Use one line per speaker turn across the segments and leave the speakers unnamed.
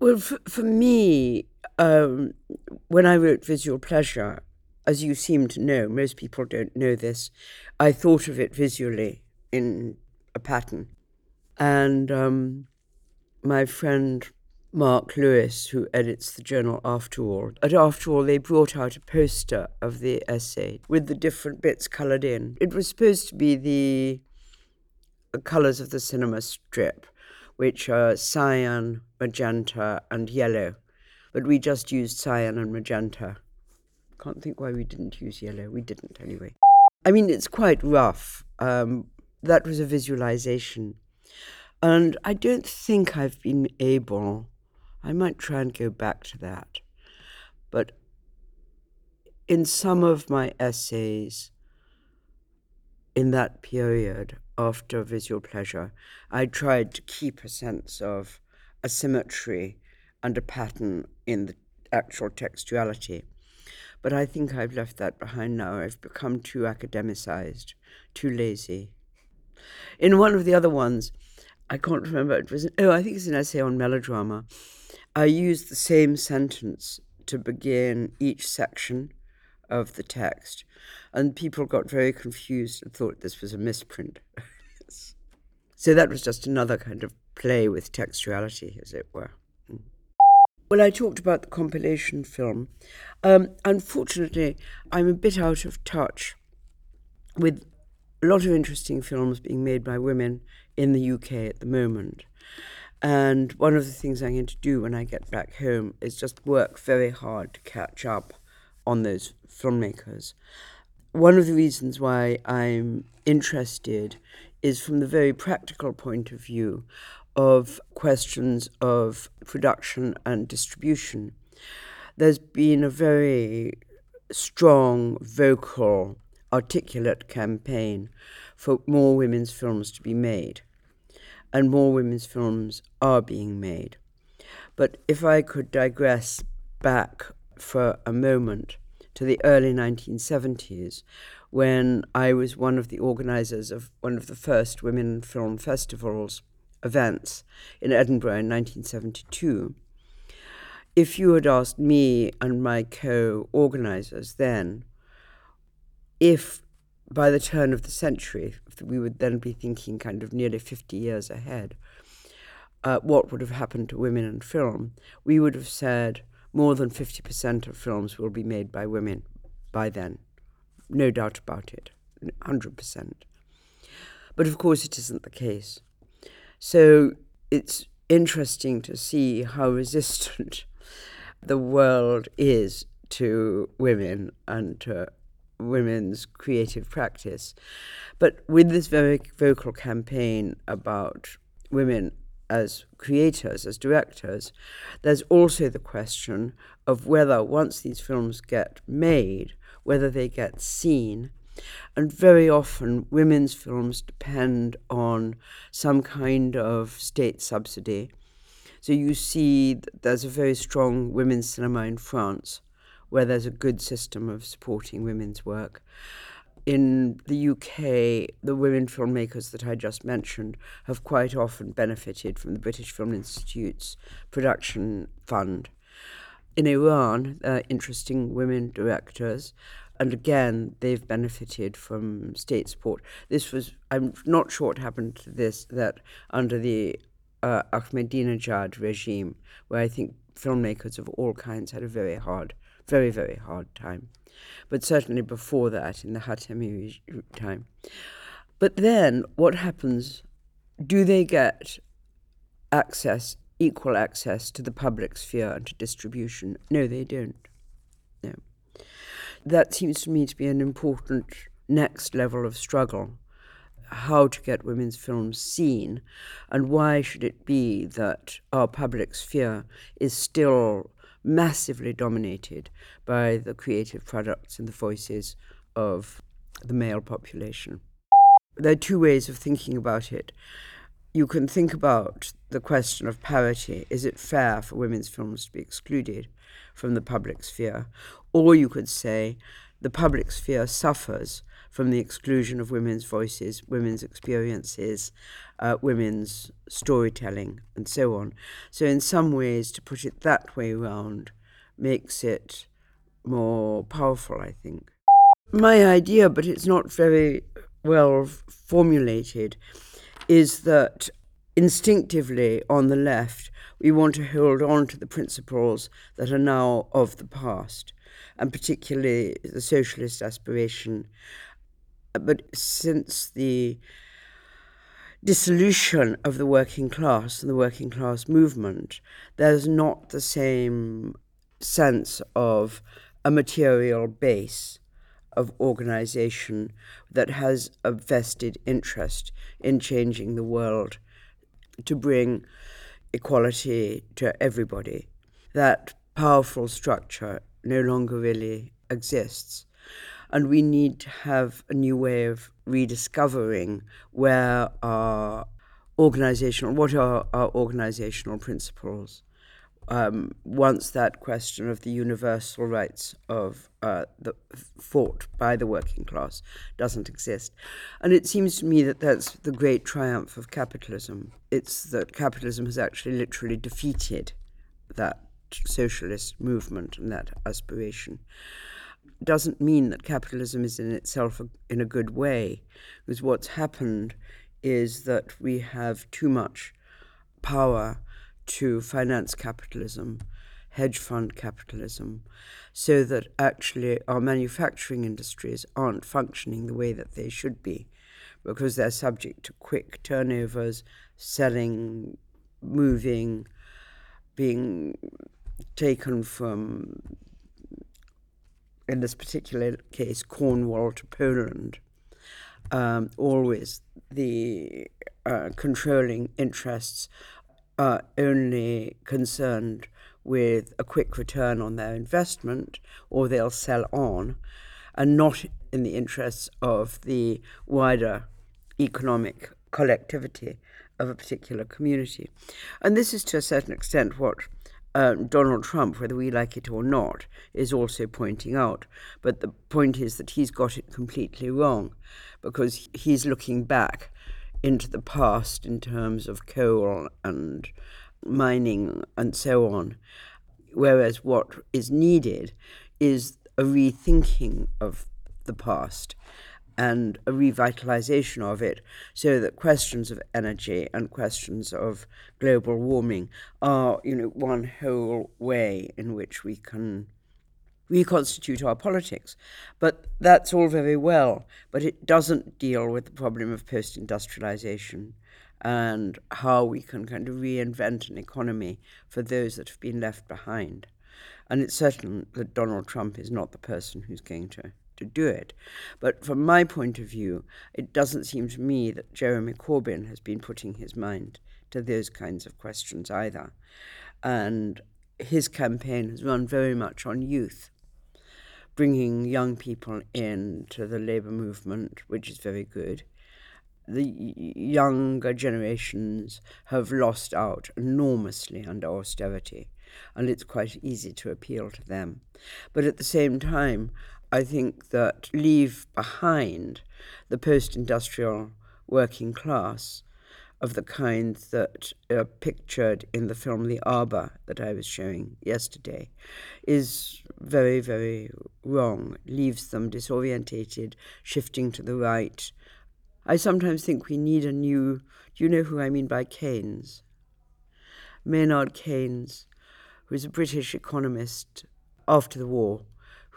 Well, for, for me, um, when I wrote Visual Pleasure, as you seem to know, most people don't know this, I thought of it visually in a pattern. And um, my friend Mark Lewis, who edits the journal Afterall, at Afterall, they brought out a poster of the essay with the different bits coloured in. It was supposed to be the colours of the cinema strip, which are cyan, magenta, and yellow. But we just used cyan and magenta. Can't think why we didn't use yellow. We didn't anyway. I mean, it's quite rough. Um, that was a visualization. And I don't think I've been able, I might try and go back to that. But in some of my essays in that period after visual pleasure, I tried to keep a sense of a symmetry and a pattern in the actual textuality. But I think I've left that behind now. I've become too academicized, too lazy. In one of the other ones, I can't remember, it was, oh, I think it's an essay on melodrama. I used the same sentence to begin each section of the text, and people got very confused and thought this was a misprint. so that was just another kind of play with textuality, as it were. Well, I talked about the compilation film. Um, unfortunately, I'm a bit out of touch with a lot of interesting films being made by women in the UK at the moment. And one of the things I'm going to do when I get back home is just work very hard to catch up on those filmmakers. One of the reasons why I'm interested is from the very practical point of view of questions of production and distribution. There's been a very strong, vocal, articulate campaign for more women's films to be made. And more women's films are being made. But if I could digress back for a moment to the early 1970s, when I was one of the organizers of one of the first women film festivals events in Edinburgh in 1972, if you had asked me and my co organizers then if by the turn of the century, we would then be thinking kind of nearly 50 years ahead, uh, what would have happened to women in film, we would have said more than 50% of films will be made by women by then. No doubt about it, 100%. But of course, it isn't the case. So it's interesting to see how resistant the world is to women and to women's creative practice. But with this very vocal campaign about women as creators, as directors, there's also the question of whether once these films get made, whether they get seen and very often, women's films depend on some kind of state subsidy. So you see, there's a very strong women's cinema in France where there's a good system of supporting women's work. In the UK, the women filmmakers that I just mentioned have quite often benefited from the British Film Institute's production fund. In Iran, uh, interesting women directors and again, they've benefited from state support. This was, I'm not sure what happened to this, that under the uh, Ahmadinejad regime, where I think filmmakers of all kinds had a very hard, very, very hard time. But certainly before that, in the Khatami time. But then, what happens? Do they get access, equal access to the public sphere and to distribution? No, they don't No. that seems to me to be an important next level of struggle how to get women's films seen, and why should it be that our public sphere is still massively dominated by the creative products and the voices of the male population. There are two ways of thinking about it. You can think about the question of parity. Is it fair for women's films to be excluded from the public sphere? Or you could say the public sphere suffers from the exclusion of women's voices, women's experiences, uh, women's storytelling, and so on. So, in some ways, to put it that way round makes it more powerful, I think. My idea, but it's not very well formulated, is that instinctively on the left, we want to hold on to the principles that are now of the past, and particularly the socialist aspiration. But since the dissolution of the working class and the working class movement, there's not the same sense of a material base of organization that has a vested interest in changing the world to bring equality to everybody. That powerful structure no longer really exists. And we need to have a new way of rediscovering where our organizational, what are our organizational principles. Um, once that question of the universal rights of uh, the fought by the working class doesn't exist, and it seems to me that that's the great triumph of capitalism. It's that capitalism has actually literally defeated that socialist movement and that aspiration doesn't mean that capitalism is in itself a, in a good way, because what's happened is that we have too much power to finance capitalism, hedge fund capitalism, so that actually our manufacturing industries aren't functioning the way that they should be, because they're subject to quick turnovers, selling, moving, being taken from in this particular case, Cornwall to Poland, um, always the uh, controlling interests are only concerned with a quick return on their investment or they'll sell on and not in the interests of the wider economic collectivity of a particular community. And this is to a certain extent what uh, Donald Trump, whether we like it or not, is also pointing out. But the point is that he's got it completely wrong because he's looking back into the past in terms of coal and mining and so on. Whereas what is needed is a rethinking of the past and a revitalization of it so that questions of energy and questions of global warming are, you know, one whole way in which we can reconstitute our politics. But that's all very well, but it doesn't deal with the problem of post industrialization and how we can kind of reinvent an economy for those that have been left behind. And it's certain that Donald Trump is not the person who's going to to do it. But from my point of view, it doesn't seem to me that Jeremy Corbyn has been putting his mind to those kinds of questions either. And his campaign has run very much on youth, bringing young people into the labour movement, which is very good. The younger generations have lost out enormously under austerity, and it's quite easy to appeal to them. But at the same time, I think that leave behind the post industrial working class of the kind that are pictured in the film The Arbor that I was showing yesterday is very, very wrong, leaves them disorientated, shifting to the right. I sometimes think we need a new. Do you know who I mean by Keynes? Maynard Keynes, who was a British economist after the war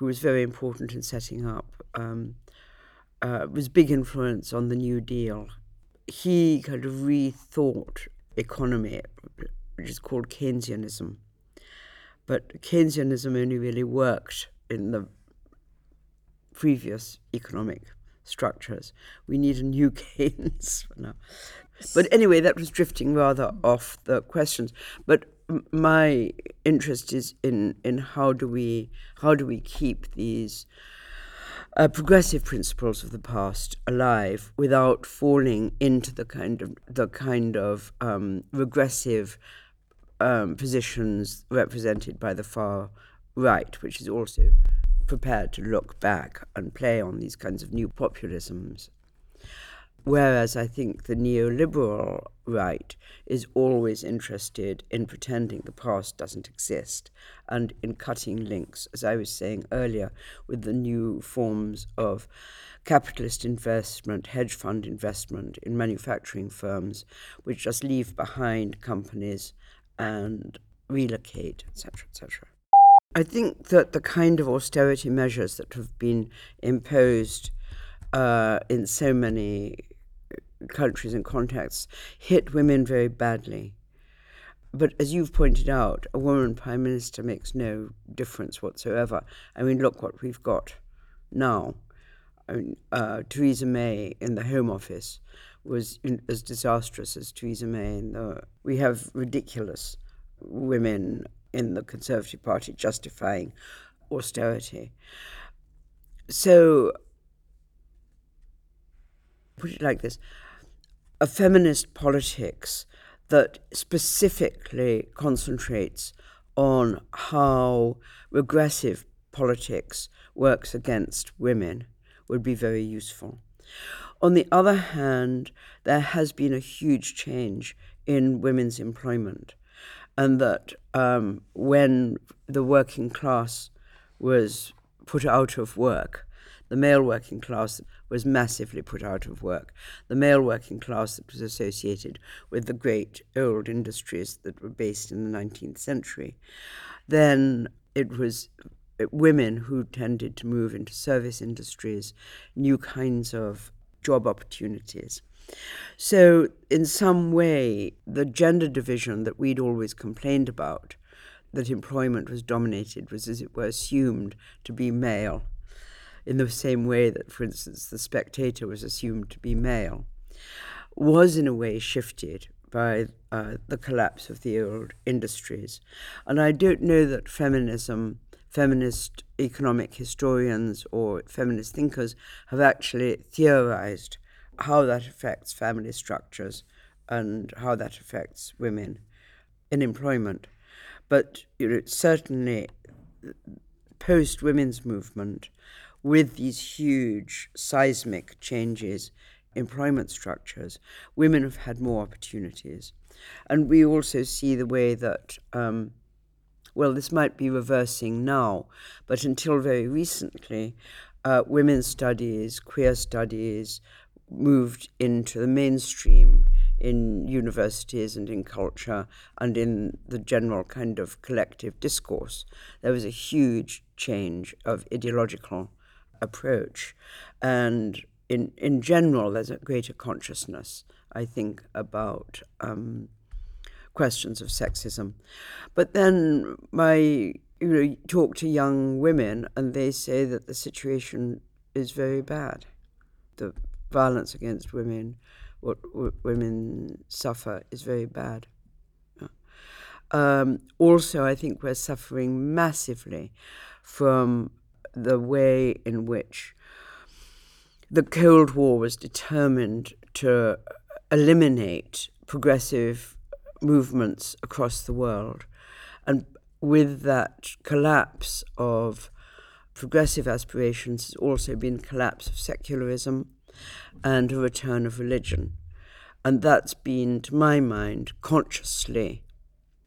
who was very important in setting up, um, uh, was big influence on the New Deal. He kind of rethought economy, which is called Keynesianism. But Keynesianism only really worked in the previous economic structures. We need a new Keynes now. But anyway, that was drifting rather off the questions. But my interest is in in how do we how do we keep these uh, progressive principles of the past alive without falling into the kind of the kind of um, regressive um, positions represented by the far right, which is also prepared to look back and play on these kinds of new populisms. Whereas I think the neoliberal right is always interested in pretending the past doesn't exist and in cutting links, as I was saying earlier, with the new forms of capitalist investment, hedge fund investment in manufacturing firms, which just leave behind companies and relocate, etc., etc. I think that the kind of austerity measures that have been imposed uh, in so many countries and contexts hit women very badly. But as you've pointed out, a woman prime minister makes no difference whatsoever. I mean, look what we've got now. I mean, uh, Theresa May in the Home Office was in, as disastrous as Theresa May in the. We have ridiculous women in the Conservative Party justifying austerity. So, put it like this a feminist politics that specifically concentrates on how regressive politics works against women would be very useful. On the other hand, there has been a huge change in women's employment, and that um, when the working class was put out of work, the male working class was massively put out of work. The male working class that was associated with the great old industries that were based in the 19th century. Then it was uh, women who tended to move into service industries, new kinds of job opportunities. So, in some way, the gender division that we'd always complained about, that employment was dominated, was as it were assumed to be male in the same way that, for instance, the spectator was assumed to be male, was in a way shifted by uh, the collapse of the old industries. And I don't know that feminism, feminist economic historians, or feminist thinkers have actually theorized how that affects family structures and how that affects women in employment. But you know, certainly, post women's movement, with these huge seismic changes employment structures, women have had more opportunities. And we also see the way that, um, well, this might be reversing now, but until very recently, uh, women's studies, queer studies moved into the mainstream in universities and in culture and in the general kind of collective discourse. There was a huge change of ideological approach. And in, in general, there's a greater consciousness, I think, about um, questions of sexism. But then my, you know, talk to young women and they say that the situation is very bad. The violence against women, what women suffer, is very bad. Um, also, I think we're suffering massively from the way in which the Cold War was determined to uh, eliminate progressive movements across the world. And with that collapse of progressive aspirations has also been collapse of secularism and a return of religion. And that's been, to my mind, consciously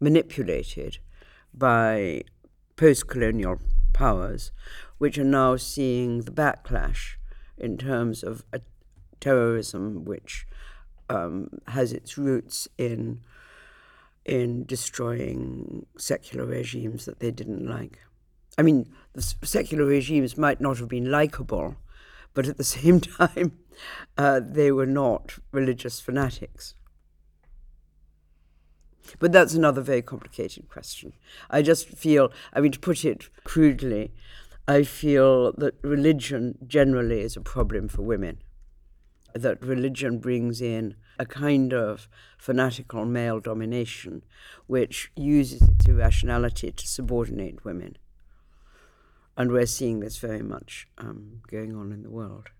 manipulated by post colonial powers which are now seeing the backlash in terms of terrorism which um, has its roots in in destroying secular regimes that they didn't like. I mean, the secular regimes might not have been likable, but at the same time, uh, they were not religious fanatics. But that's another very complicated question. I just feel, I mean, to put it crudely, I feel that religion generally is a problem for women. That religion brings in a kind of fanatical male domination which uses its irrationality to subordinate women. And we're seeing this very much um, going on in the world.